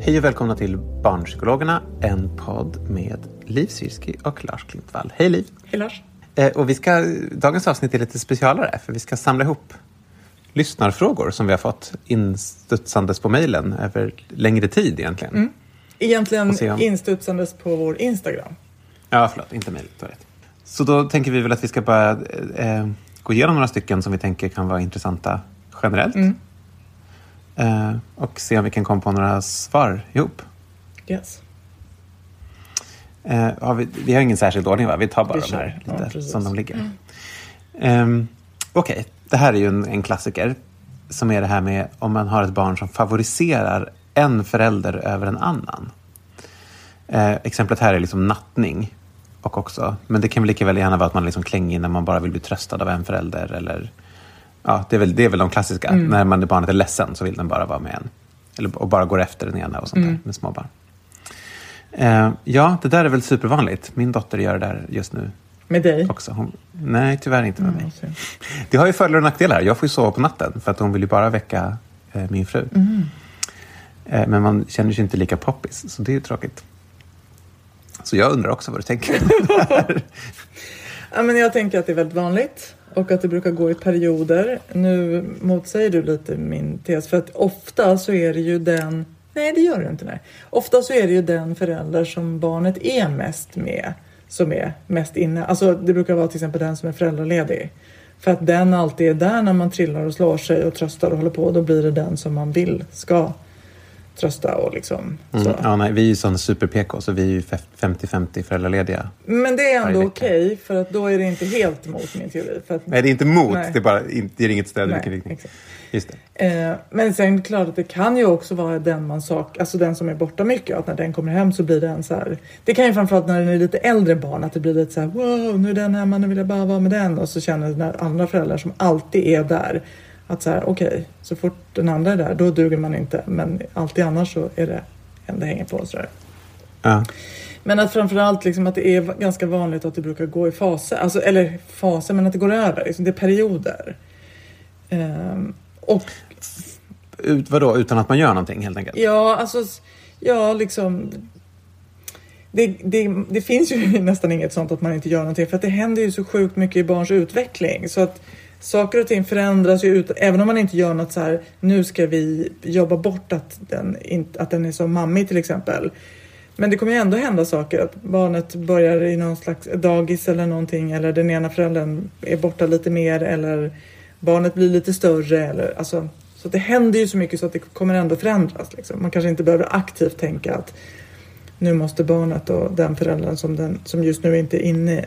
Hej och välkomna till Barnpsykologerna, en podd med Liv Syrski och Lars Klintvall. Hej Liv! Hej Lars. Eh, och vi ska, dagens avsnitt är lite specialare för vi ska samla ihop lyssnarfrågor som vi har fått instudsandes på mejlen över längre tid egentligen. Mm. Egentligen om- instudsandes på vår Instagram. Ja, förlåt, inte mejlet. Så då tänker vi väl att vi ska bara eh, gå igenom några stycken som vi tänker kan vara intressanta generellt. Mm. Eh, och se om vi kan komma på några svar ihop. Yes. Eh, har vi, vi har ingen särskild ordning va? Vi tar bara de här Ja, lite. Mm. som de ligger. Ehm, Okej, det här är ju en, en klassiker. Som är det här med om man har ett barn som favoriserar en förälder över en annan. Eh, exemplet här är liksom nattning. Och också, men det kan väl lika väl gärna vara att man liksom klänger när man bara vill bli tröstad av en förälder. Eller, ja, det, är väl, det är väl de klassiska. Mm. När man, barnet är ledsen så vill den bara vara med en. Eller, och bara går efter den ena och sånt Mm. där med småbarn. Eh, ja, det där är väl supervanligt. Min dotter gör det där just nu Med dig? också. Hon, nej, tyvärr inte med mig. Mm, så. Det har ju fördelar och nackdelar. Jag får ju sova på natten för att hon vill ju bara väcka eh, min fru. Mm. Eh, men man känner sig inte lika poppis, så det är ju tråkigt. Så jag undrar också vad du tänker. Ja, men jag tänker att det är väldigt vanligt och att det brukar gå i perioder. Nu motsäger du lite min tes för att ofta så är det ju den Nej, det gör det inte. Nej. Ofta så är det ju den förälder som barnet är mest med som är mest inne. Alltså det brukar vara till exempel den som är föräldraledig. För att den alltid är där när man trillar och slår sig och tröstar och håller på. Då blir det den som man vill ska trösta och liksom så. Mm, ja, nej, vi är ju sån super-PK, så vi är ju fef- 50-50 föräldralediga. Men det är ändå okej för att då är det inte helt mot min teori. Att, Nej, det är inte mot, Nej. det är bara det är inget stöd i vilken riktning. exakt. Just det. Eh, men sen klart att det kan ju också vara den man sak, alltså den som är borta mycket. Att när den kommer hem så blir den så här. Det kan ju framförallt när den är lite äldre barn att det blir lite så här. Wow, nu är den hemma, nu vill jag bara vara med den. Och så känner den andra föräldrar som alltid är där. Att så här, okej, så fort den andra är där, då duger man inte. Men alltid annars så är det en det hänger på. Så. Ja. Men att framförallt liksom att det är ganska vanligt att det brukar gå i faser. Alltså, eller faser, men att det går över. Liksom, det är perioder. Ehm, och Ut, vadå, utan att man gör någonting helt enkelt? Ja, alltså, ja, liksom. Det, det, det finns ju nästan inget sånt att man inte gör någonting för att det händer ju så sjukt mycket i barns utveckling så att saker och ting förändras ju ut, även om man inte gör något så här. Nu ska vi jobba bort att den, att den är så mammig till exempel. Men det kommer ju ändå hända saker. Att barnet börjar i någon slags dagis eller någonting eller den ena föräldern är borta lite mer eller barnet blir lite större. Eller, alltså, så att det händer ju så mycket så att det kommer ändå förändras. Liksom. Man kanske inte behöver aktivt tänka att nu måste barnet och den föräldern som, den, som just nu inte är inne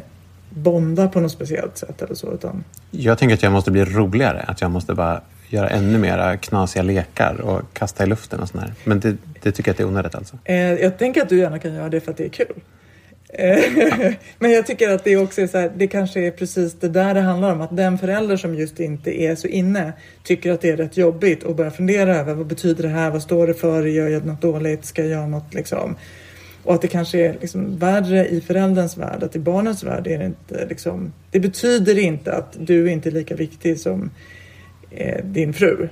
bonda på något speciellt sätt eller så. Utan, Jag tänker att jag måste bli roligare. Att jag måste bara göra ännu mera knasiga lekar och kasta i luften och sånt där. Men det, det tycker jag att det är onödigt alltså. eh, jag tänker att du gärna kan göra det för att det är kul. Eh, Men jag tycker att det också är så här, det kanske är precis det där det handlar om. Att den förälder som just inte är så inne tycker att det är rätt jobbigt och börjar fundera över vad betyder det här? Vad står det för? Gör jag något dåligt? Ska jag göra något liksom? Och att det kanske är liksom värre i förälderns värld, att i barnens värld är det inte liksom, det betyder inte att du inte är lika viktig som eh, din fru.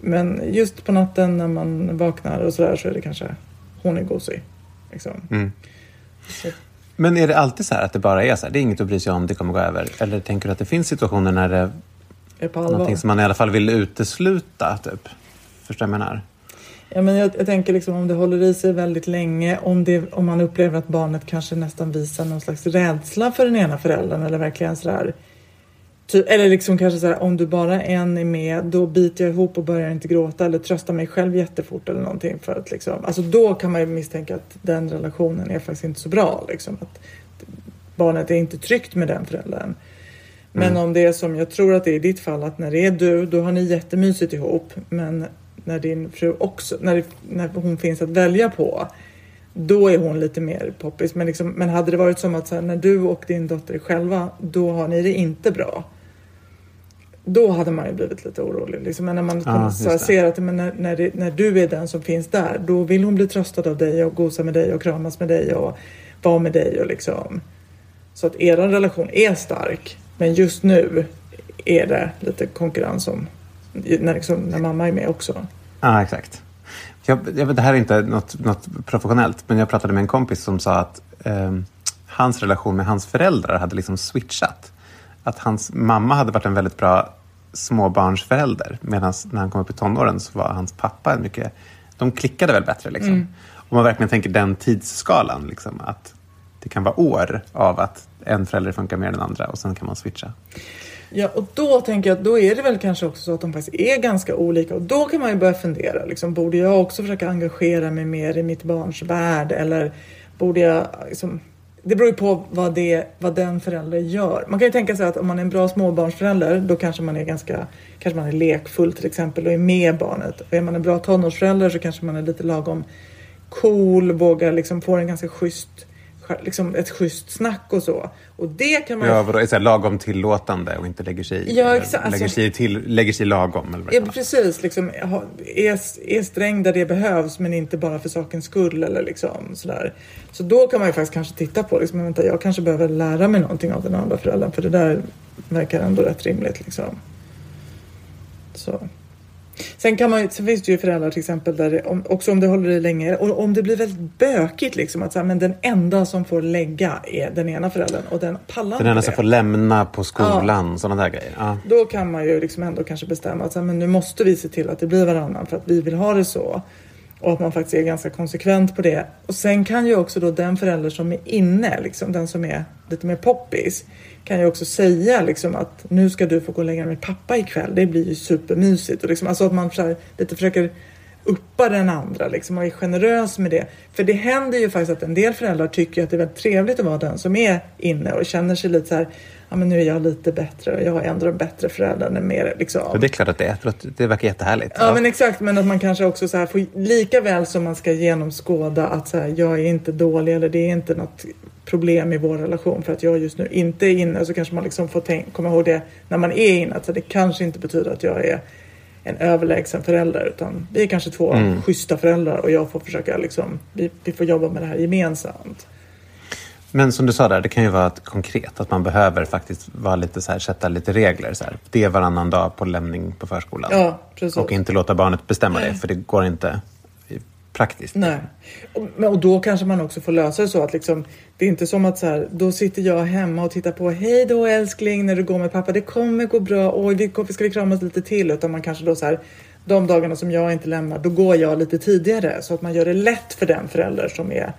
Men just på natten när man vaknar och sådär så är det kanske hon är gosig. Liksom. Mm. Men är det alltid så här att det bara är så här, det är inget att bry sig om, det kommer gå över? Eller tänker du att det finns situationer när det är på allvar. någonting som man i alla fall vill utesluta? Typ? Förstår du vad jag menar? Ja, men jag, jag tänker liksom om det håller i sig väldigt länge, om, det, om man upplever att barnet kanske nästan visar någon slags rädsla för den ena föräldern eller verkligen sådär. Ty, eller liksom kanske såhär, om du bara en är med, då biter jag ihop och börjar inte gråta eller tröstar mig själv jättefort eller någonting för att liksom, alltså då kan man ju misstänka att den relationen är faktiskt inte så bra liksom. Att barnet är inte tryggt med den föräldern. Men om det är som jag tror att det är i ditt fall, att när det är du, då har ni jättemysigt ihop. Men när din fru också, när, det, när hon finns att välja på, då är hon lite mer poppis. Men, liksom, men hade det varit som att här, när du och din dotter är själva, då har ni det inte bra. Då hade man ju blivit lite orolig. Liksom. Men när man Ja, så ser att men när, när, det, när du är den som finns där, då vill hon bli tröstad av dig och gosa med dig och kramas med dig och vara med dig och liksom. Så att er relation är stark. Men just nu är det lite konkurrens om när, liksom, när mamma är med också. Ja, exakt. Jag, jag, det här är inte något, något professionellt, men jag pratade med en kompis som sa att ehm, hans relation med hans föräldrar hade liksom switchat. Att hans mamma hade varit en väldigt bra småbarnsförälder, medan när han kom upp i tonåren så var hans pappa en mycket... De klickade väl bättre, liksom. Om man verkligen tänker den tidsskalan, liksom, att det kan vara år av att en förälder funkar mer än den andra och sen kan man switcha. Ja, och då tänker jag att då är det väl kanske också så att de faktiskt är ganska olika och då kan man ju börja fundera. Liksom, borde jag också försöka engagera mig mer i mitt barns värld eller borde jag liksom, det beror ju på vad, det, vad den föräldern gör. Man kan ju tänka sig att om man är en bra småbarnsförälder då kanske man är ganska kanske man är lekfull till exempel och är med barnet. Och är man en bra tonårsförälder så kanske man är lite lagom cool, vågar liksom få en ganska schysst liksom ett schysst snack och så. Och det kan man Ja, vadå, är så här lagom tillåtande och inte lägger sig i? Ja, exakt. Lägger, Alltså- sig till, lägger sig lagom? Eller vad Ja, precis. Liksom, är, är sträng där det behövs men inte bara för sakens skull. Eller liksom, sådär. Så då kan man ju faktiskt kanske titta på, liksom, vänta, jag kanske behöver lära mig någonting av den andra föräldern för det där verkar ändå rätt rimligt. Liksom. Så. Sen, kan man, sen finns det ju föräldrar till exempel där det, om, också om det håller i länge och om det blir väldigt bökigt liksom att så här, men den enda som får lägga är den ena föräldern och den pallar Den enda som får lämna på skolan, sådana där grejer. Ja. Då kan man ju liksom ändå kanske bestämma att så här, men nu måste vi se till att det blir varannan för att vi vill ha det så. Och att man faktiskt är ganska konsekvent på det. Och sen kan ju också då den förälder som är inne, liksom, den som är lite mer poppis, kan ju också säga liksom att nu ska du få gå och lägga dig med pappa ikväll. Det blir ju supermysigt. Och liksom, alltså att man så här, lite försöker uppa den andra liksom, och är generös med det. För det händer ju faktiskt att en del föräldrar tycker att det är väldigt trevligt att vara den som är inne och känner sig lite så här, ja men nu är jag lite bättre och jag är ändå en bättre förälder än mer liksom. Ja, Det är klart att det är. Att Det verkar jättehärligt. Ja, men exakt, men att man kanske också så här får lika väl som man ska genomskåda att så här, jag är inte dålig eller det är inte något problem i vår relation för att jag just nu inte är inne så kanske man liksom får tänk, komma ihåg det när man är inne att så här, det kanske inte betyder att jag är en överlägsen förälder utan vi är kanske två Mm. schyssta föräldrar och jag får försöka liksom, vi, vi får jobba med det här gemensamt. Men som du sa där, det kan ju vara konkret. Att man behöver faktiskt vara lite så här, sätta lite regler. Så här. Det är varannan dag på lämning på förskolan. Ja, precis. Och inte låta barnet bestämma det, för det går inte praktiskt. Nej. Och, och då kanske man också får lösa det så att liksom, det är inte som att så här, då sitter jag hemma och tittar på Hej då älskling när du går med pappa, det kommer gå bra, oj vi, ska vi kramas lite till? Utan man kanske då så här, de dagarna som jag inte lämnar, då går jag lite tidigare så att man gör det lätt för den förälder som är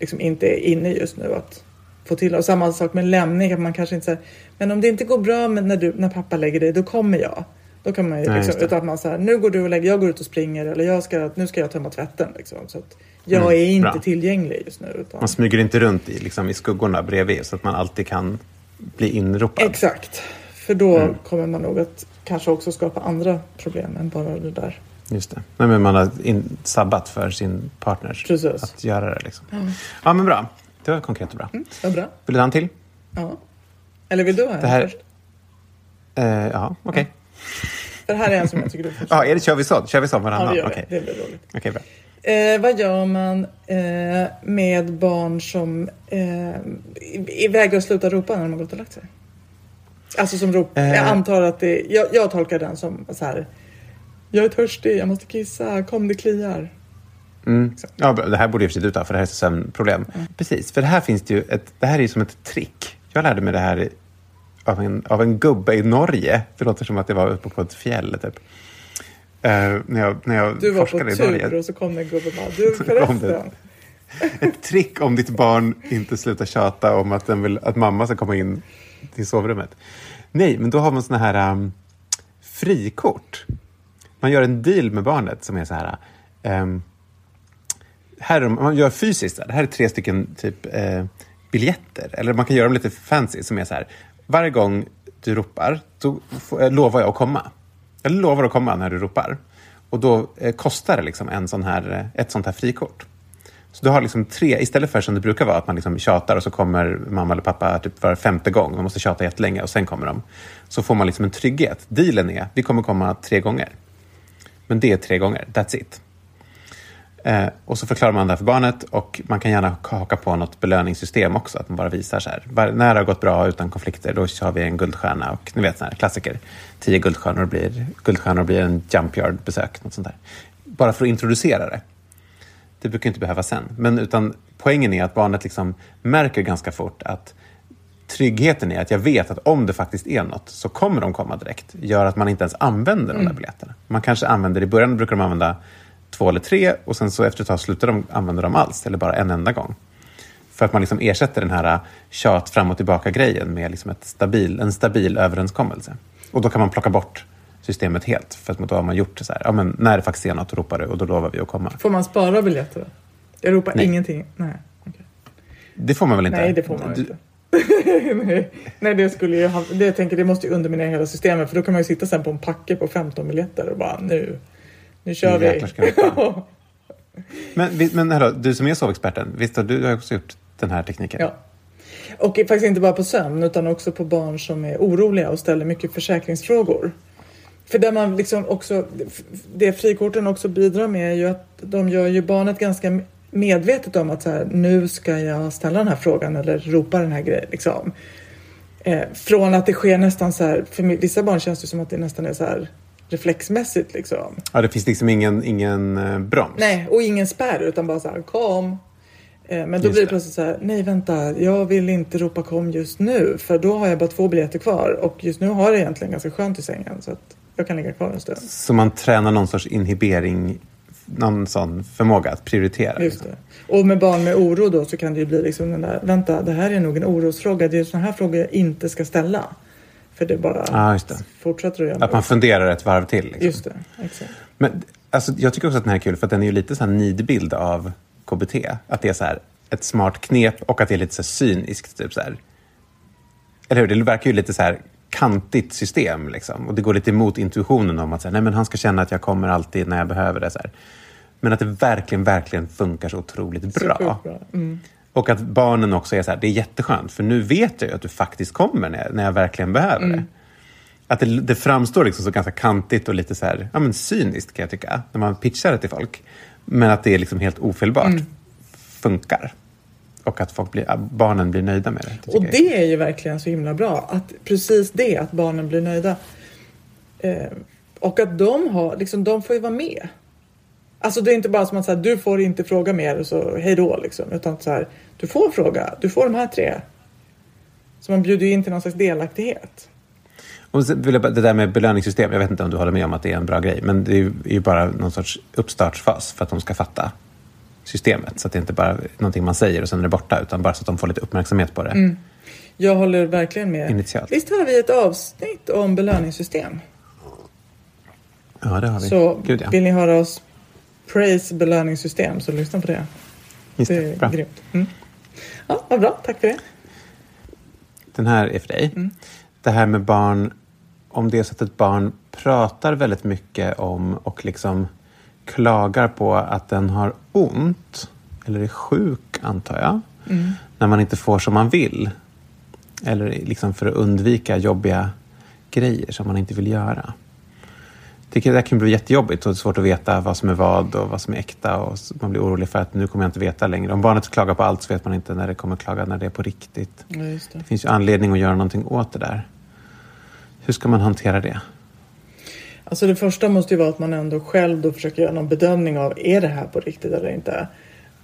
liksom inte är inne just nu att få till. Och samma sak med lämning, att man kanske inte säger, men om det inte går bra med när, du, när pappa lägger dig, då kommer jag. Då kan man ju Nej, liksom, utan att man säger, nu går du och lägger, jag går ut och springer eller jag ska, nu ska jag tömma tvätten. Liksom, så att jag Mm, är inte bra. tillgänglig just nu. Utan, Man smyger inte runt i, liksom, i skuggorna bredvid så att man alltid kan bli inropad. Exakt, för då Mm. kommer man nog att kanske också skapa andra problem än bara det där. Just det. Nej, men man har in, sabbat för sin partner Precis. att göra det. Liksom. Ja, men bra. Det var konkret och bra. Vad bra. Vill du ha en till? Ja. Eller vill du ha en Det här- först? Eh, ja, okej. För här är en som jag tycker du får Ja, är det, kör vi så? Kör vi så Ja, varannan? vi gör Okej, det. Det blir roligt. Okej, bra. Eh, vad gör man eh, med barn som eh, vägrar att sluta ropa när de har gått och lagt sig? Alltså som rop. Eh. Jag antar att det, jag, jag tolkar den som så här. Jag är törstig, jag måste kissa, kom det kliar. Mm. Ja, bra. det här borde jag i och för det här är ett sömnproblem. Precis, för det här finns det ju ett, det här är ju som ett trick. Jag lärde mig det här av en, av en gubbe i Norge. Det låter som att det var uppe på ett fjäll, typ. Eh, när jag, när jag Du var på tur och så kom en gubbe och bara, du förresten. Ett trick om ditt barn inte slutar tjata om att, den vill, att mamma ska komma in till sovrummet. Nej, men då har man såna här um, frikort. Man gör en deal med barnet som är så här. Um, här man gör fysiskt. Det här är tre stycken typ eh, biljetter. Eller man kan göra dem lite fancy som är så här. Varje gång du ropar, då eh, lovar jag att komma. Jag lovar att komma när du ropar. Och då eh, kostar det liksom en sån här, eh, ett sånt här frikort. Så du har liksom tre, istället för som det brukar vara, att man liksom tjatar och så kommer mamma eller pappa typ var femte gång. Man måste tjata jättelänge och sen kommer de. Så får man liksom en trygghet. Dealen är, vi kommer komma tre gånger. Men det är tre gånger, that's it. Eh, och så förklarar man det här för barnet och man kan gärna haka på något belöningssystem också. Att man bara visar så här, var, när det har gått bra utan konflikter, då har vi en guldstjärna. Och ni vet, sån här klassiker. Tio guldstjärnor blir, guldstjärnor blir en jump yard-besök. Något sånt där. Bara för att introducera det. Det brukar inte behöva sen. Men utan poängen är att barnet liksom märker ganska fort att tryggheten är att jag vet att om det faktiskt är något så kommer de komma direkt. Gör att man inte ens använder de där biljetterna. Man kanske använder, i början brukar de använda två eller tre och sen så efter ett tag slutar de använda dem alls eller bara en enda gång. För att man liksom ersätter den här tjat fram och tillbaka-grejen med liksom ett stabil, en stabil överenskommelse. Och då kan man plocka bort systemet helt. För att då har man gjort det så här, ja, men när det faktiskt är något ropar du och då lovar vi att komma. Får man spara biljetter då? Jag ropar Nej. ingenting. Nej, okej. Det får man väl inte? Nej det får man Du- inte. Nej. Nej, det skulle ju ha, det, jag tänker det måste ju underminera hela systemet för då kan man ju sitta sen på en packe på 15 biljetter och bara nu, nu kör Nu vi. ska. Men, men hallå, du som är sovexperten, visst har du har också gjort den här tekniken? Ja. Och faktiskt inte bara på sömn utan också på barn som är oroliga och ställer mycket försäkringsfrågor. För där man liksom också, det frikorten också bidrar med är ju att de gör ju barnet ganska medvetet om att så här, nu ska jag ställa den här frågan eller ropa den här grejen. Liksom. Eh, från att det sker nästan så här, för vissa barn känns det som att det nästan är så här reflexmässigt liksom. Ja, det finns liksom ingen, ingen eh, broms? Nej, och ingen spärr utan bara så här kom. Eh, Men då Just blir det det. plötsligt så här, nej vänta, jag vill inte ropa kom just nu för då har jag bara två biljetter kvar och just nu har jag egentligen ganska skönt i sängen så att jag kan ligga kvar en stund. Så man tränar någon sorts inhibering, någon sån förmåga att prioritera? Just liksom. det. Och med barn med oro då så kan det ju bli liksom den där, vänta det här är nog en orosfråga, det är sådana här frågor jag inte ska ställa. För det bara just det. fortsätter att göra Att man funderar ett varv till? Liksom. Just det, exakt. Men alltså, jag tycker också att den här är kul för att den är ju lite så här nidbild av KBT. Att det är så här ett smart knep och att det är lite så cyniskt. Typ så här. Eller hur? Det verkar ju lite så här kantigt system. Liksom. Och det går lite emot intuitionen om att så här, nej, men han ska känna att jag kommer alltid när jag behöver det. Så här. Men att det verkligen, verkligen funkar så otroligt bra. bra. Mm. Och att barnen också är så här, det är jätteskönt för nu vet jag ju att du faktiskt kommer när jag, när jag verkligen behöver Mm. det. Att det, det framstår liksom så ganska kantigt och lite så här, ja men cyniskt kan jag tycka, när man pitchar det till folk. Men att det är liksom helt ofelbart Mm. funkar. Och att folk blir, barnen blir nöjda med det. det Och tycker jag det är ju verkligen så himla bra. Att precis det, att barnen blir nöjda. Eh, och att de har, liksom, de får ju vara med. Alltså det är inte bara som att så här, du får inte fråga mer och så hej då liksom. Utan så här, du får fråga, du får de här tre. Så man bjuder ju in till någon slags delaktighet. Och vill jag, det där med belöningssystem, jag vet inte om du håller med om att det är en bra grej, men det är ju, är ju bara någon sorts uppstartsfas för att de ska fatta systemet. Så att det inte bara är någonting man säger och sen är det borta, utan bara så att de får lite uppmärksamhet på det. Mm. Jag håller verkligen med. Initialt. Visst har vi ett avsnitt om belöningssystem? Ja, det har vi. Så Gud, ja. vill ni höra oss praise belöningssystem så lyssna på det. Just Det det. är Bra. grymt. Mm. Ja, vad bra, tack för det. Den här är för dig. Mm. Det här med barn, om det är så att ett barn pratar väldigt mycket om och liksom klagar på att den har ont, eller är sjuk antar jag, Mm. när man inte får som man vill. Eller liksom för att undvika jobbiga grejer som man inte vill göra. Tycker det där kan bli jättejobbigt och svårt att veta vad som är vad och vad som är äkta. Och man blir orolig för att nu kommer jag inte veta längre. Om barnet klagar på allt så vet man inte när det kommer klaga när det är på riktigt. Ja, det. Det finns ju anledning att göra någonting åt det där. Hur ska man hantera det? Alltså det första måste ju vara att man ändå själv då försöker göra någon bedömning av är det här på riktigt eller inte.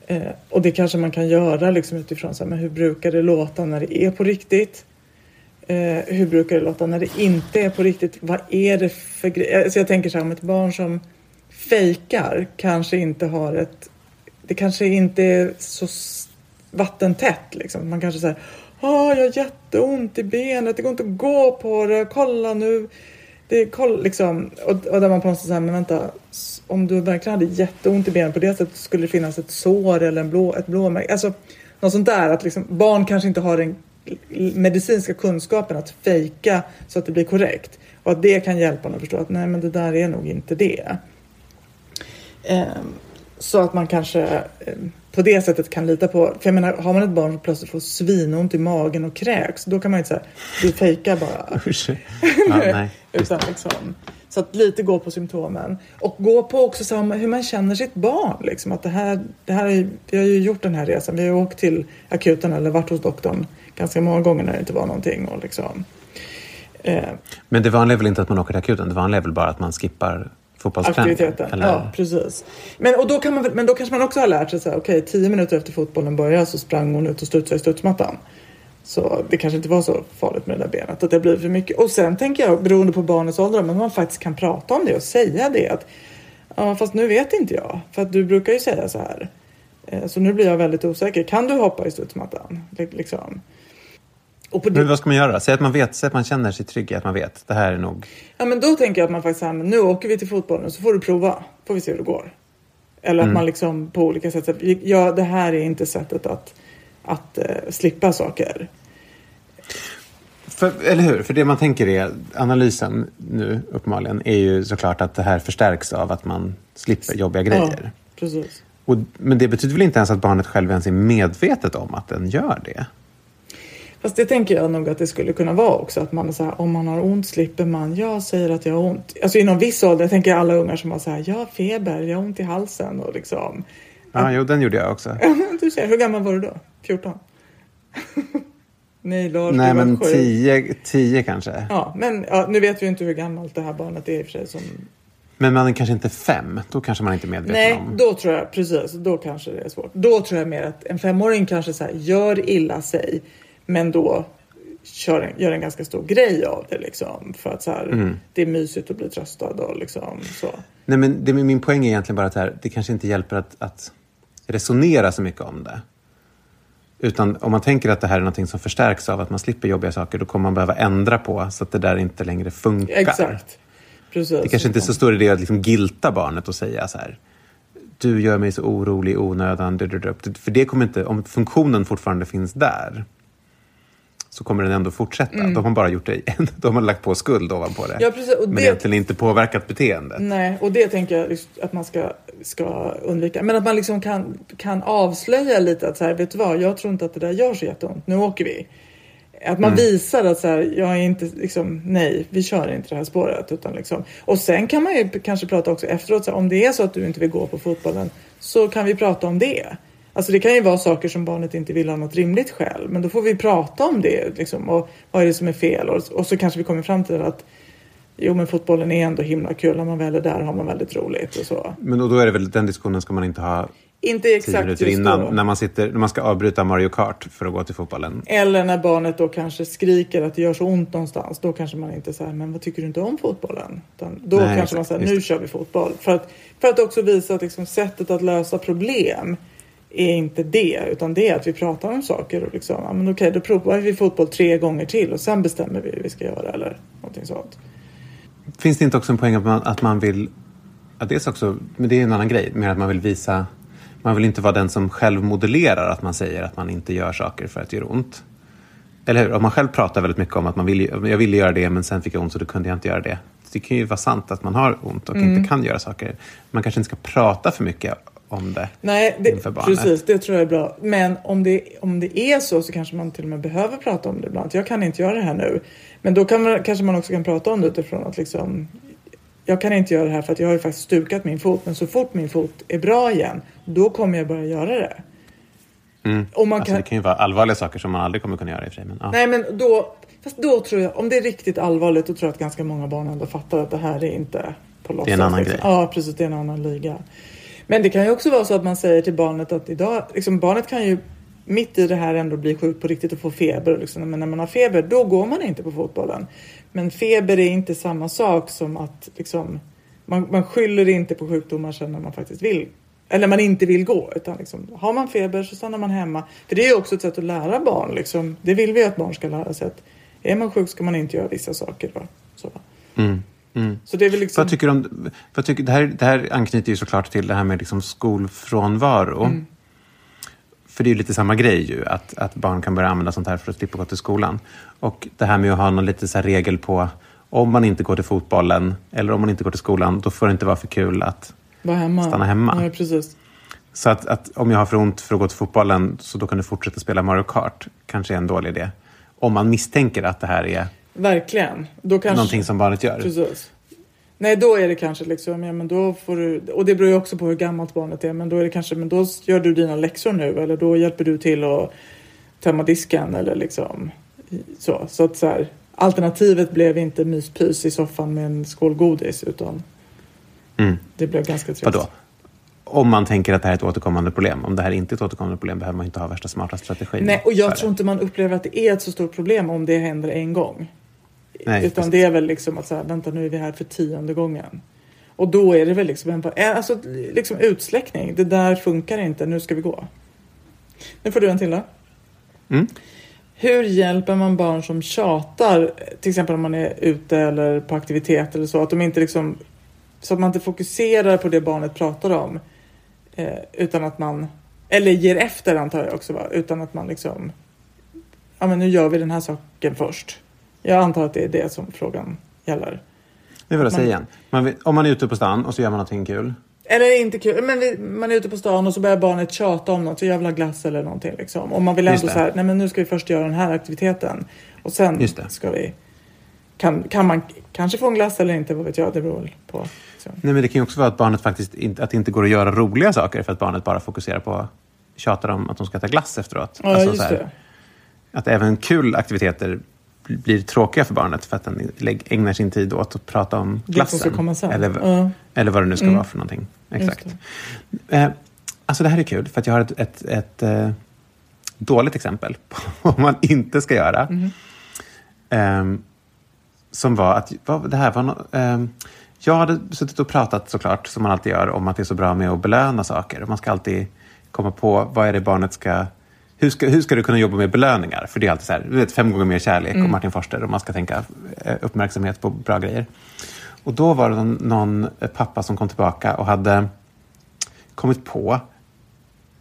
Eh, och det kanske man kan göra liksom utifrån så här, men hur brukar det låta när det är på riktigt? Eh, hur brukar det låta när det inte är på riktigt? Vad är det för grejer? Eh, alltså jag tänker så här om ett barn som fejkar kanske inte har ett... Det kanske inte är så vattentätt liksom. Man kanske säger Åh, jag har jätteont i benet, det går inte att gå på det, kolla nu. Det är, koll, liksom, och, och där man på något sätt säger, men vänta, om du verkligen hade jätteont i benet på det sättet skulle det finnas ett sår eller en blå, ett blåmärke. Alltså något sånt där att liksom, barn kanske inte har den medicinska kunskapen att fejka så att det blir korrekt. Och att det kan hjälpa en att förstå att nej men det där är nog inte det. Ehm, så att man kanske ehm, på det sättet kan lita på, för jag menar har man ett barn som plötsligt får svinont i magen och kräks, då kan man ju inte säga du fejkar bara. Nej. Utan liksom, så att lite gå på symptomen. Och gå på också så hur man känner sitt barn. Liksom, att det här, det här är, vi har ju gjort den här resan. Vi har ju åkt till akuten eller varit hos doktorn ganska många gånger när det inte var någonting. Och liksom, eh, Men det vanliga är väl inte att man åker till akuten? Det vanliga är väl bara att man skippar aktiviteten. Eller? Ja, precis. Men, och då kan man, men då kanske man också har lärt sig här, okej, tio minuter efter fotbollen började så sprang hon ut och studsade i studsmattan. Så det kanske inte var så farligt med det där benet, att det blir för mycket. Och sen tänker jag, beroende på barnets ålder, men man faktiskt kan prata om det och säga det. Att, ja, fast nu vet inte jag, för att du brukar ju säga så här. Eh, Så nu blir jag väldigt osäker. Kan du hoppa i studsmattan? Li- Liksom. Det, Men vad ska man göra? Säg att man vet, säg att man känner sig trygg i att man vet. Det här är nog... Ja men då tänker jag att man faktiskt säger, men nu åker vi till fotbollen så får du prova. Får vi se hur det går. Eller att man liksom på olika sätt, säger, ja det här är inte sättet att, att eh, slippa saker. För, eller hur? För det man tänker är, analysen nu uppenbarligen, är ju såklart att det här förstärks av att man slipper jobbiga grejer. Ja, precis. Och, men det betyder väl inte ens att barnet själv ens är medvetet om att den gör det? Fast det tänker jag nog att det skulle kunna vara också. Att man är så här, om man har ont slipper man, jag säger att jag har ont. Alltså inom viss ålder, jag tänker alla ungar som har så här, jag har feber, jag har ont i halsen och liksom. Ja, jo, den gjorde jag också. Du ser, hur gammal var du då? 14? Nej Lars, Nej, men sju. tio, tio kanske. Ja, men ja, nu vet vi ju inte hur gammalt det här barnet är i och för sig. Som... Men man är kanske inte fem. Då kanske man inte är medveten Nej, om. då tror jag precis. Då kanske det är svårt. Då tror jag mer att en femåring kanske så här, gör illa sig, men då kör en, gör en ganska stor grej av det liksom. För att så här, Mm. det är mysigt att bli tröstad och liksom så. Nej, men det, min poäng är egentligen bara att det, här, det kanske inte hjälper att, att resonera så mycket om det. Utan om man tänker att det här är något som förstärks av att man slipper jobbiga saker, då kommer man behöva ändra på så att det där inte längre funkar. Exakt. Precis. Det kanske inte är så stor idé att liksom gilta barnet och säga så här. Du gör mig så orolig i onödan. du, du, du." För det kommer inte, om funktionen fortfarande finns där så kommer den ändå fortsätta. Då har man bara gjort det, då har lagt på skuld ovanpå det. Mm. Ja, precis. Och men det- egentligen inte påverkat beteendet. Nej, och det tänker jag att man ska, ska undvika. Men att man liksom kan, kan avslöja lite att så här, vet du vad, jag tror inte att det där gör så jätteont, nu åker vi. Att man visar att så här, jag är inte liksom, nej, vi kör inte det här spåret. Utan liksom. Och sen kan man ju kanske prata också efteråt, så här, om det är så att du inte vill gå på fotbollen, så kan vi prata om det. Alltså det kan ju vara saker som barnet inte vill ha något rimligt skäl, men då får vi prata om det. Liksom, och vad är det som är fel? Och, och så kanske vi kommer fram till att Jo men fotbollen är ändå himla kul. När man väl är där har man väldigt roligt och så. Men då, är det väl, den diskussionen ska man inte ha Inte tio exakt minuter just innan. då. När man, sitter, när man ska avbryta Mario Kart för att gå till fotbollen. Eller när barnet då kanske skriker att det gör så ont någonstans. Då kanske man inte säger men vad tycker du inte om fotbollen? Utan då Nej, kanske exakt, man säger nu kör vi fotboll. För att, för att också visa att liksom, sättet att lösa problem är inte det. Utan det är att vi pratar om saker och liksom, ja, men okej då provar vi fotboll tre gånger till och sen bestämmer vi hur vi ska göra eller någonting sånt. Finns det inte också en poäng att man, att man vill... Ja, dels också, men det är en annan grej. Mer att man vill visa... Man vill inte vara den som själv modellerar att man säger att man inte gör saker för att det gör ont. Eller hur? Om man själv pratar väldigt mycket om att man vill, jag ville göra det men sen fick jag ont så då kunde jag inte göra det. Det kan ju vara sant att man har ont och Mm. inte kan göra saker. Man kanske inte ska prata för mycket om det Nej, det, inför barnet. precis. Det tror jag är bra. Men om det, om det är så så kanske man till och med behöver prata om det ibland. Jag kan inte göra det här nu. Men då kan man, kanske man också kan prata om det utifrån att liksom jag kan inte göra det här för att jag har ju faktiskt stukat min fot. Men så fort min fot är bra igen, då kommer jag börja göra det. Mm. Och man Alltså, kan, Det kan ju vara allvarliga saker som man aldrig kommer kunna göra i och för sig. Men, ja. Nej men då, fast då tror jag, om det är riktigt allvarligt, då tror jag att ganska många barn ändå fattar att det här är inte på låtsas. Det är en annan liksom. grej. Ja precis, det är en annan liga. Men det kan ju också vara så att man säger till barnet att idag, liksom barnet kan ju mitt i det här ändå bli sjuk på riktigt och få feber. Liksom. Men när man har feber, då går man inte på fotbollen. Men feber är inte samma sak som att liksom, man, man skyller inte på sjukdomar sen när man faktiskt vill. Eller man inte vill gå. Utan liksom, har man feber så stannar man hemma. För det är ju också ett sätt att lära barn. Liksom. Det vill vi att barn ska lära sig. Att är man sjuk ska man inte göra vissa saker. Va? Så, va? Mm. Mm. så det är väl liksom... Vad tycker du om, vad tycker, det, här, det här anknyter ju såklart till det här med liksom skolfrånvaro. Mm. För det är ju lite samma grej ju, att, att barn kan börja använda sånt här för att slippa gå till skolan. Och det här med att ha någon lite så regel på om man inte går till fotbollen eller om man inte går till skolan, då får det inte vara för kul att hemma. stanna hemma. Ja, precis. Så att, att om jag har för ont för att gå till fotbollen så då kan du fortsätta spela Mario Kart. Kanske är en dålig idé. Om man misstänker att det här är Verkligen. Då kanske... någonting som barnet gör. Precis. Nej, då är det kanske liksom, ja men då får du, och det beror ju också på hur gammalt barnet är, men då är det kanske, men då gör du dina läxor nu eller då hjälper du till att tömma disken eller liksom så. Så att så här, alternativet blev inte myspys i soffan med en skål godis utan Mm. det blev ganska trist. Vadå? Om man tänker att det här är ett återkommande problem. Om det här inte är ett återkommande problem behöver man inte ha värsta smarta strategin. Nej, och jag tror det. inte man upplever att det är ett så stort problem om det händer en gång. Nej, Utan det är väl liksom att så här, vänta nu är vi här för tionde gången. Och då är det väl liksom en alltså, liksom utsläckning. Det där funkar inte, nu ska vi gå. Nu får du en till då. Mm. Hur hjälper man barn som tjatar, till exempel om man är ute eller på aktivitet eller så, att de inte liksom, så att man inte fokuserar på det barnet pratar om, eh, utan att man, eller ger efter antar jag också, va? utan att man liksom, ja men nu gör vi den här saken först. Jag antar att det är det som frågan gäller. Nu vill jag säga igen. Man vill, om man är ute på stan och så gör man någonting kul. Eller inte kul, men vi, man är ute på stan och så börjar barnet tjata om något, så jävla glass eller någonting liksom. Och man vill ändå så här, nej men nu ska vi först göra den här aktiviteten. Och sen ska vi, kan, kan man kanske få en glass eller inte, vad vet jag, det beror på. Liksom. Nej, men det kan ju också vara att barnet faktiskt inte, att det inte går att göra roliga saker för att barnet bara fokuserar på tjatar om att de ska äta glass efteråt. Ja, Alltså just här, det. Att även kul aktiviteter blir tråkiga för barnet för att den ägnar sin tid åt att prata om Det glassen. Eller, Ja. eller vad det nu ska Mm. vara för någonting. Exakt. Just Eh, alltså det här är kul för att jag har ett, ett, ett eh, dåligt exempel på vad man inte ska göra. Mhm. Ehm, som var att, vad, det här var no, ehm, jag hade suttit och pratat såklart, som man alltid gör, om att det är så bra med att belöna saker. Man ska alltid komma på vad är det barnet ska... Hur ska, hur ska du kunna jobba med belöningar? För det är alltid så här, du vet, fem gånger mer kärlek och Martin Forster och man ska tänka eh, uppmärksamhet på bra grejer. Och då var det någon, någon pappa som kom tillbaka och hade kommit på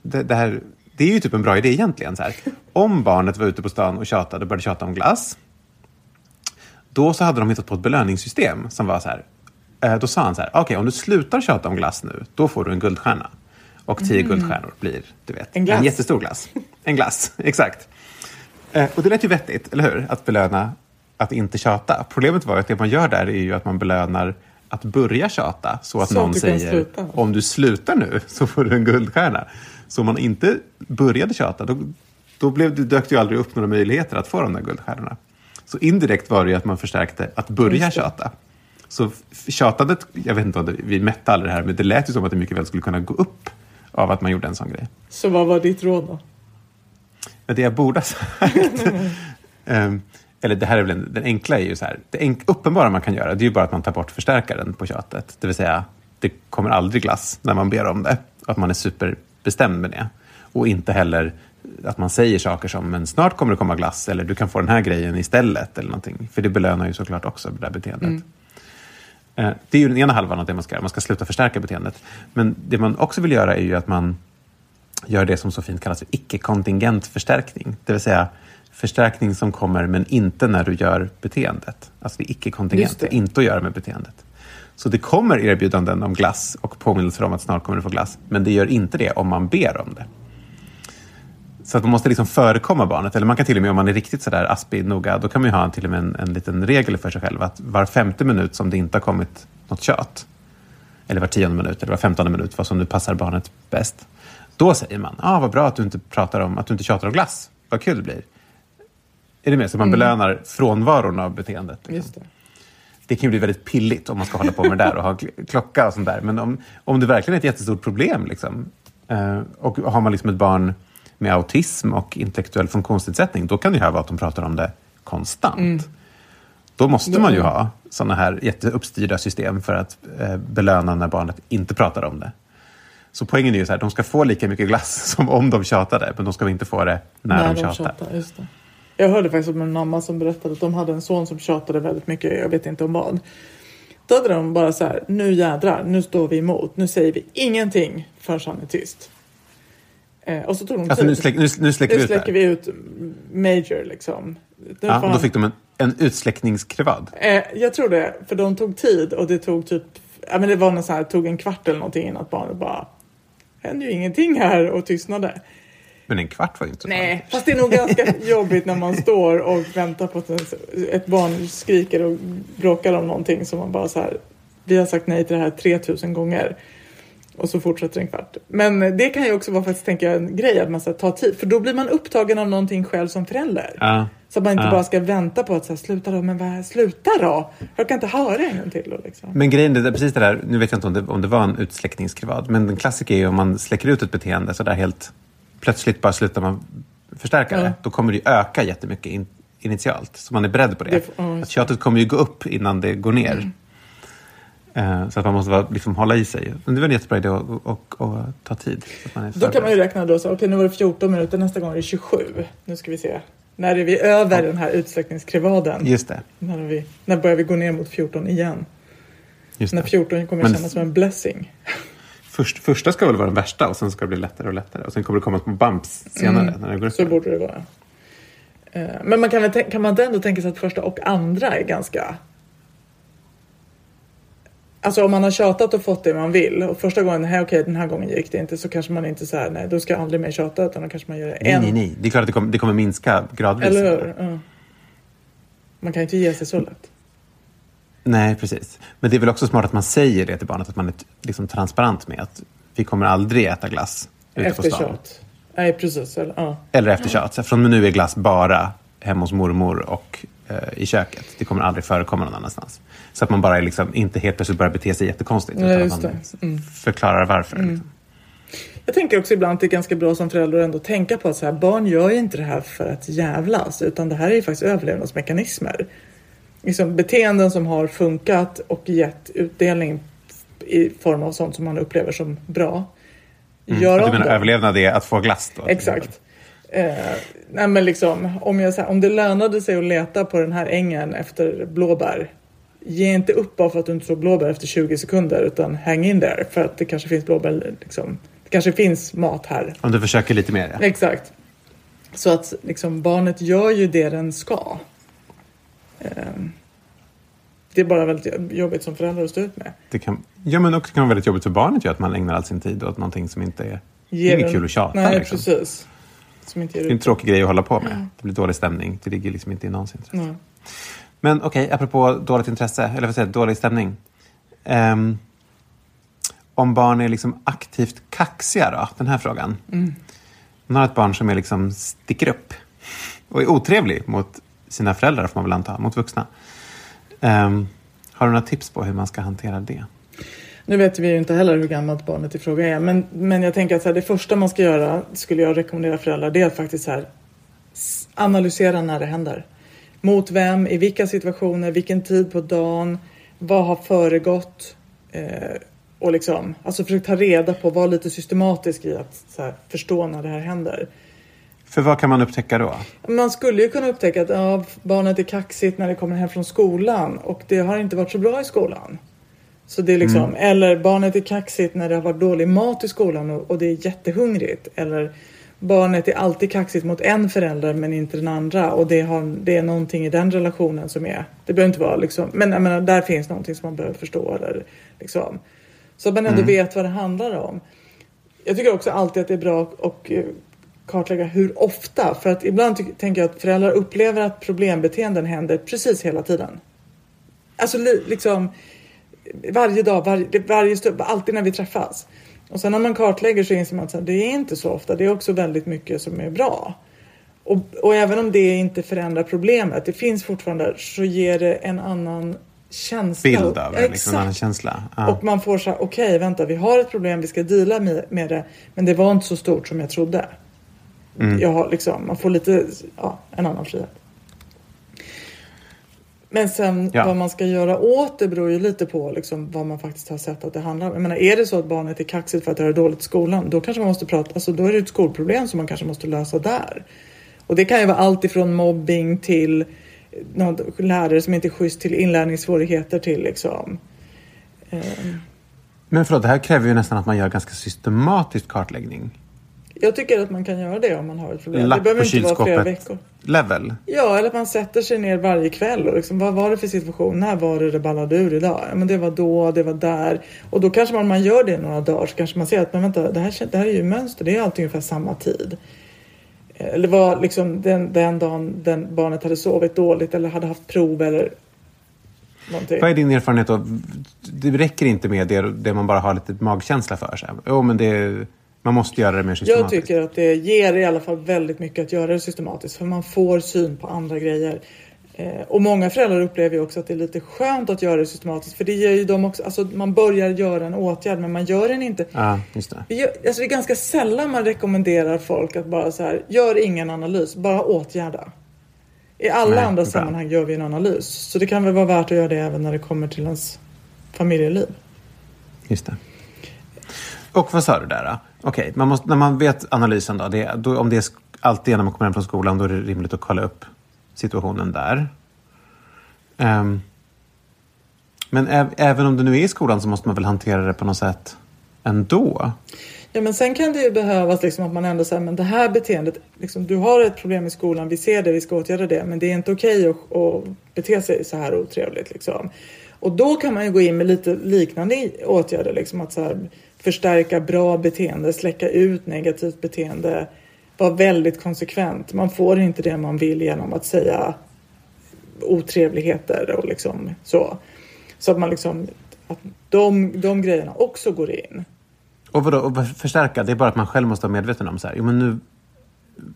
det, det här, det är ju typ en bra idé egentligen. Så här. Om barnet var ute på stan och tjatade och började tjata om glass, då så hade de hittat på ett belöningssystem som var så här. Eh, då sa han så här, okej om du slutar tjata om glass nu, då får du en guldstjärna. Och tio guldstjärnor blir, du vet, En glass. jättestor glass. En glass, exakt. Eh, och det lät ju vettigt, eller hur? Att belöna att inte tjata. Problemet var att det man gör där är ju att man belönar att börja tjata. Så att Så någon säger, sluta. om du slutar nu så får du en guldstjärna. Så om man inte började tjata, då, då blev det, dök det ju aldrig upp några möjligheter att få de där guldstjärnorna. Så indirekt var det ju att man förstärkte att börja tjata. Så tjatandet, jag vet inte om det, vi mätte aldrig det här, men det lät ju som att det mycket väl skulle kunna gå upp av att man gjorde en sån grej. Så vad var ditt råd då? Men det jag borde ha sagt, Ehm, eller det här är väl en, den enkla är ju så här, det enk, uppenbara man kan göra det är ju bara att man tar bort förstärkaren på tjatet. Det vill säga, det kommer aldrig glass när man ber om det. Att man är superbestämd med det. Och inte heller att man säger saker som, men snart kommer det komma glass, eller du kan få den här grejen istället, eller någonting. För det belönar ju såklart också det där beteendet. Eh, Det är ju den ena halvan av det man ska göra, man ska sluta förstärka beteendet. Men det man också vill göra är ju att man gör det som så fint kallas för icke-kontingent förstärkning. Det vill säga förstärkning som kommer men inte när du gör beteendet. Alltså det är icke-kontingent, det. det är inte att göra med beteendet. Så det kommer erbjudanden om glass och påminnelser om att snart kommer du få glass. Men det gör inte det om man ber om det. Så att man måste liksom förekomma barnet. Eller man kan till och med, om man är riktigt sådär aspig noga, då kan man ju ha en, till och med en, en liten regel för sig själv. Att var femte minut som det inte har kommit något tjat, eller var tionde minut eller var femtonde minut, vad som nu passar barnet bäst. Då säger man, ah, vad bra att du inte pratar om, att du inte tjatar om glass. Vad kul det blir. Är det med? Så man belönar frånvaron av beteendet. Liksom. Det. Det kan ju bli väldigt pilligt om man ska hålla på med det där och ha kl- klocka och sånt där. Men om, om det verkligen är ett jättestort problem liksom, eh, och har man liksom ett barn med autism och intellektuell funktionsnedsättning, då kan det ju här vara att de pratar om det konstant. Då måste man ju ha sådana här jätteuppstyrda system för att eh, belöna när barnet inte pratar om det. Så poängen är ju så här, de ska få lika mycket glass som om de tjatade, men de ska inte få det när, de tjatar. just det. Jag hörde faktiskt om en mamma som berättade att de hade en son som tjatade väldigt mycket, jag vet inte om vad. Då hade de bara så här, nu jädrar, nu står vi emot, nu säger vi ingenting förrän han är tyst. Eh, och så tog de Alltså tid. nu, släck, nu, nu släcker vi nu ut släcker här. vi ut major liksom. Ja, och då han- fick de en, en utsläckningskrevad. Eh, jag tror det, för de tog tid och det tog typ, ja men det var något så här, tog en kvart eller någonting innan att barnet bara, händer ju ingenting här och tystnade. Men en kvart var ju inte så Nej, farligt. fast det är nog ganska jobbigt när man står och väntar på att ett barn skriker och bråkar om någonting som man bara så här, vi har sagt nej till det här 3000 gånger. Och så fortsätter en kvart. Men det kan ju också vara faktiskt, tänker jag, en grej att man ska ta tid. För då blir man upptagen av någonting själv som förälder. Ja. Så att man inte Ja. bara ska vänta på att så här, sluta då, men vad, sluta då! Jag kan inte höra en gång till. Då, liksom. Men grejen är precis det där, nu vet jag inte om det, om det var en utsläckningskrevad, men den klassiker är ju om man släcker ut ett beteende så där helt plötsligt bara slutar man förstärka Ja. det. Då kommer det ju öka jättemycket in, initialt. Så man är beredd på det. Det- just att tjatet kommer ju gå upp innan det går ner. Eh, Så att man måste vara, liksom, hålla i sig. Men det väl en jättebra idé att och, och, ta tid. Att Då kan man ju räkna då så, okej nu var det 14 minuter, nästa gång är det 27. Nu ska vi se. När är vi över den här utsläckningskrevaden? Just det. När, är vi, när börjar vi gå ner mot 14 igen? Just När det. 14 kommer Men- kännas som en blessing. Först, första ska väl vara den värsta och sen ska det bli lättare och lättare. Och sen kommer det komma små bumps senare när det går upp. Så borde det vara. Eh, Men man kan, kan man ändå tänka sig att första och andra är ganska... Alltså om man har tjatat och fått det man vill och första gången, nej okej den här gången gick det inte så kanske man inte säger nej då ska jag aldrig mer tjata utan då kanske man gör det Nej, en. nej, nej. Det är klart att det kommer, det kommer minska gradvis. Eller hur? Ja. Man kan ju inte ge sig så lätt. Nej, precis. Men det är väl också smart att man säger det till barnet, att man är liksom transparent med att vi kommer aldrig äta glass ute Efter på stan. tjat. Nej precis. Eller, ja. Eller efter tjat. Så Från nu är glass bara hemma hos mormor och i köket. Det kommer aldrig förekomma någon annanstans. Så att man bara är liksom, inte helt plötsligt börjar bete sig jättekonstigt. Nej, utan att man det. Mm. förklarar varför. Liksom. Jag tänker också ibland att det är ganska bra som förälder att ändå tänka på att så här, barn gör ju inte det här för att jävlas utan det här är ju faktiskt överlevnadsmekanismer. Liksom beteenden som har funkat och gett utdelning i form av sånt som man upplever som bra. Gör Mm. Du om menar dem. överlevnad är att få glass då? Exakt. Eh, nej men liksom, om, jag, här, om det lönade sig att leta på den här ängen efter blåbär. Ge inte upp bara för att du inte såg blåbär efter 20 sekunder utan hang in där för att det kanske finns blåbär. Liksom, det kanske finns mat här. Om du försöker lite mer, ja. Exakt. Så att liksom, barnet gör ju det den ska. Ehm, det är bara väldigt jobbigt som förälder att stå ut med. Det kan, ja, men också kan vara väldigt jobbigt för barnet ju att man ägnar all sin tid åt någonting som inte är... Det är inget kul att tjata. Nej, liksom. precis. Som inte Det är en tråkig grej att hålla på med. Det blir dålig stämning. Det ligger liksom inte i någons intresse. Nej. Men okej, apropå dåligt intresse, eller vad säger dålig stämning. Ehm, om barn är liksom aktivt kaxiga då, den här frågan. Man har ett barn som är liksom sticker upp och är otrevlig mot sina föräldrar, får man väl anta, mot vuxna. Ehm, har du några tips på hur man ska hantera det? Nu vet vi ju inte heller hur gammalt barnet i fråga är, men, men jag tänker att så här, det första man ska göra, skulle jag rekommendera föräldrar, det är att faktiskt så här, analysera när det händer. Mot vem, i vilka situationer, vilken tid på dagen, vad har föregått? Eh, och liksom, alltså försök ta reda på, vara lite systematisk i att här, förstå när det här händer. För vad kan man upptäcka då? Man skulle ju kunna upptäcka att ja, barnet är kaxigt när det kommer hem från skolan och det har inte varit så bra i skolan. Så det är liksom, Eller barnet är kaxigt när det har varit dålig mat i skolan och, och det är jättehungrigt. Eller barnet är alltid kaxigt mot en förälder men inte den andra och det, har, det är någonting i den relationen som är... Det behöver inte vara liksom, men jag menar, där finns någonting som man behöver förstå. Eller, liksom. Så att man ändå vet vad det handlar om. Jag tycker också alltid att det är bra att eh, kartlägga hur ofta. För att ibland tänker jag att föräldrar upplever att problembeteenden händer precis hela tiden. Alltså li- liksom varje dag, varje, varje stund, alltid när vi träffas. Och sen när man kartlägger så inser man att det är inte så ofta. Det är också väldigt mycket som är bra. Och, och även om det inte förändrar problemet, det finns fortfarande, så ger det en annan känsla. Bild av det, liksom en annan känsla. Ja. Och man får så här, okej, vänta, vi har ett problem, vi ska deala med, med det, men det var inte så stort som jag trodde. Mm. Jag har liksom, man får lite, ja, en annan frihet. Men sen Ja. vad man ska göra åt det beror ju lite på liksom, vad man faktiskt har sett att det handlar om. Jag menar, är det så att barnet är kaxigt för att det har dåligt i skolan, då kanske man måste prata, alltså då är det ett skolproblem som man kanske måste lösa där. Och det kan ju vara allt ifrån mobbing till någon lärare som inte är schysst till inlärningssvårigheter till liksom Men förlåt, det här kräver ju nästan att man gör ganska systematisk kartläggning. Jag tycker att man kan göra det om man har ett problem. det Lapp behöver på inte vara flera veckor. level. Ja, eller att man sätter sig ner varje kväll och liksom, vad var det för situation? När var det det ballade ur idag? Ja, men det var då, det var där. Och då kanske man, man gör det några dagar så kanske man ser att men vänta, det här, det här är ju mönster. Det är alltid ungefär samma tid. Eller var liksom den, den dagen den barnet hade sovit dåligt eller hade haft prov eller någonting. Vad är din erfarenhet då? Det räcker inte med det, det man bara har lite magkänsla för. Jo, men det, man måste göra det mer Jag systematiskt. tycker att det ger i alla fall väldigt mycket att göra det systematiskt för man får syn på andra grejer. Eh, och många föräldrar upplever ju också att det är lite skönt att göra det systematiskt för det ger ju dem också, alltså man börjar göra en åtgärd men man gör den inte. Ja, just det. Vi gör, alltså det är ganska sällan man rekommenderar folk att bara så här, gör ingen analys, bara åtgärda. I alla Nej, andra sammanhang gör vi en analys. Så det kan väl vara värt att göra det även när det kommer till ens familjeliv. Just det. Och vad sa du där då? Okej, man när man vet analysen då, det, då, om det är alltid när man kommer hem från skolan, då är det rimligt att kolla upp situationen där. Um, men även om det nu är i skolan så måste man väl hantera det på något sätt ändå? Ja men sen kan det ju behövas liksom att man ändå säger men det här beteendet, liksom, du har ett problem i skolan, vi ser det, vi ska åtgärda det, men det är inte okej att, att bete sig så här otrevligt. Liksom. Och då kan man ju gå in med lite liknande åtgärder, liksom att så här, förstärka bra beteende, släcka ut negativt beteende, vara väldigt konsekvent. Man får inte det man vill genom att säga otrevligheter och liksom så. Så att man liksom, att de, de grejerna också går in. Och vadå, och förstärka? Det är bara att man själv måste vara medveten om så här, jo men nu,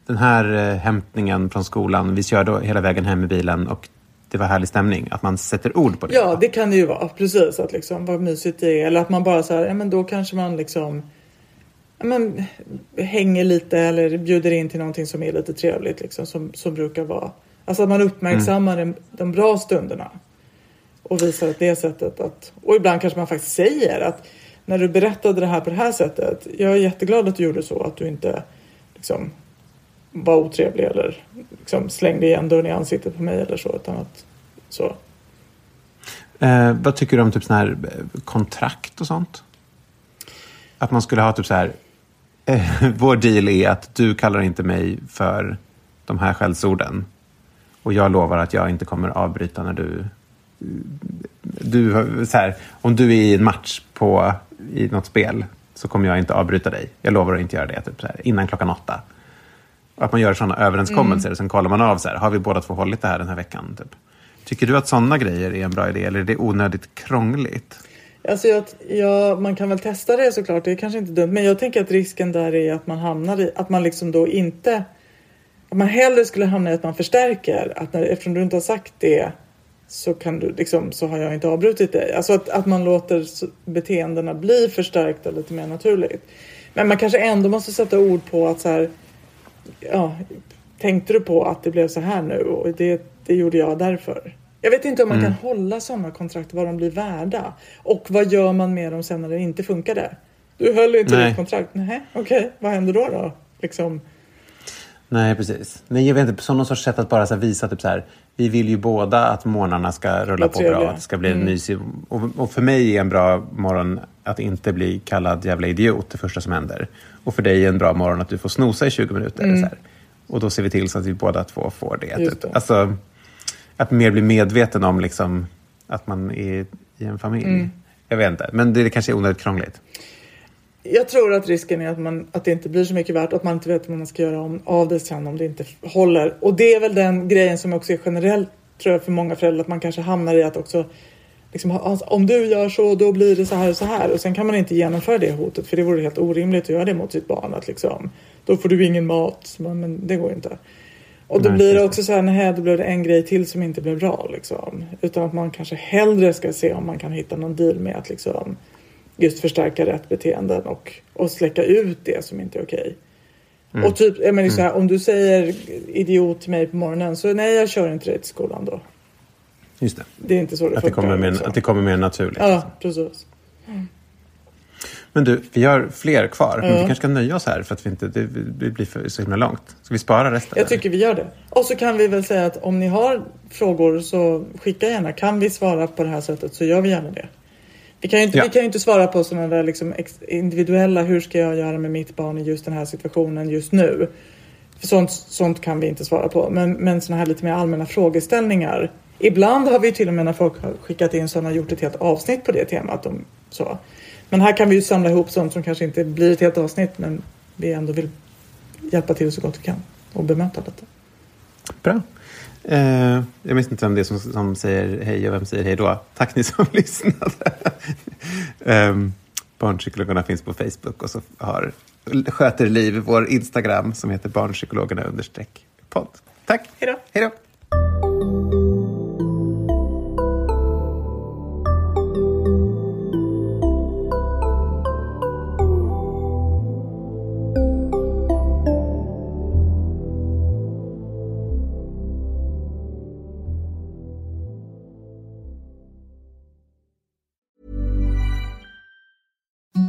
den här eh, hämtningen från skolan, vi körde hela vägen hem i bilen och det var härlig stämning. Att man sätter ord på det. Ja, det kan det ju vara. Precis, att liksom vad mysigt det är. Eller att man bara så här, ja men då kanske man liksom ja, men, hänger lite eller bjuder in till någonting som är lite trevligt liksom som, som brukar vara. Alltså att man uppmärksammar de, de bra stunderna. Och visar att det sättet att, och ibland kanske man faktiskt säger att när du berättade det här på det här sättet, jag är jätteglad att du gjorde så, att du inte liksom var otrevlig eller liksom slängde igen dörren i ansiktet på mig eller så, utan att så. Eh, vad tycker du om typ sån här eh, kontrakt och sånt? Att man skulle ha typ så här, eh, vår deal är att du kallar inte mig för de här skällsorden. Och jag lovar att jag inte kommer avbryta när du... Eh, du så här, om du är i en match på, i något spel så kommer jag inte avbryta dig. Jag lovar att inte göra det typ så här, innan klockan åtta. Att man gör sådana överenskommelser. Sen kollar man av så här, har vi båda två hållit det här den här veckan? Typ. Tycker du att sådana grejer är en bra idé eller är det onödigt krångligt? Alltså jag, ja, man kan väl testa det såklart, det är kanske inte dumt. Men jag tänker att risken där är att man hamnar i, att man liksom då inte, att man hellre skulle hamna i att man förstärker. Att när, eftersom du inte har sagt det så kan du liksom, så har jag inte avbrutit dig. Alltså att, att man låter beteendena bli förstärkta lite mer naturligt. Men man kanske ändå måste sätta ord på att så här, ja, tänkte du på att det blev så här nu och det, det gjorde jag därför. Jag vet inte om man kan hålla sådana kontrakt, vad de blir värda. Och vad gör man med dem sen när det inte funkade? Du höll inte ditt kontrakt. Nej, okej, vad händer då då? Liksom, Nej, precis. Nej, jag vet inte, som någon sorts sätt att bara så visa typ så här, vi vill ju båda att morgnarna ska rulla på bra, att det ska bli en mysig... Och, och för mig är en bra morgon att inte bli kallad jävla idiot det första som händer. Och för dig är en bra morgon att du får snosa i 20 minuter. Så här. Och då ser vi till så att vi båda två får det. Mm. Just Typ. det. Alltså, att mer bli medveten om liksom, att man är i en familj. Mm. Jag vet inte, men det kanske är onödigt krångligt. Jag tror att risken är att, man, att det inte blir så mycket värt och att man inte vet vad man ska göra om, av det sen om det inte håller. Och det är väl den grejen som också är generellt tror jag för många föräldrar att man kanske hamnar i att också liksom, alltså, om du gör så då blir det så här och så här och sen kan man inte genomföra det hotet för det vore helt orimligt att göra det mot sitt barn att liksom då får du ingen mat men det går inte. Och då Nej, blir det också så här, nej då blev det en grej till som inte blev bra liksom. Utan att man kanske hellre ska se om man kan hitta någon deal med att liksom just förstärka rätt beteenden och, och släcka ut det som inte är okej. Mm. Och typ, jag menar så här, om du säger idiot till mig på morgonen så nej jag kör inte dig till skolan då. Just det. Det är inte så det Att det, kommer mer, liksom. att det kommer mer naturligt. Ja, precis. Men du, vi har fler kvar. Men Ja. vi kanske ska nöja oss här för att vi inte, det, det blir för, så himla långt. Ska vi spara resten? Jag tycker vi gör det. Och så kan vi väl säga att om ni har frågor så skicka gärna. Kan vi svara på det här sättet så gör vi gärna det. Vi kan ju inte, Ja. vi kan inte svara på sådana där liksom individuella, hur ska jag göra med mitt barn i just den här situationen just nu? För sånt, sånt kan vi inte svara på. Men, men sådana här lite mer allmänna frågeställningar. Ibland har vi till och med när folk har skickat in sådana gjort ett helt avsnitt på det temat. Om, så. Men här kan vi ju samla ihop sånt som kanske inte blir ett helt avsnitt men vi ändå vill hjälpa till så gott vi kan och bemöta detta. Bra. Eh, jag minns inte vem det är som, som säger hej och vem säger hej då. Tack ni som lyssnade. eh, barnpsykologerna finns på Facebook och så har sköter Liv vår Instagram som heter barnpsykologerna understreck podd. Tack. Hej då.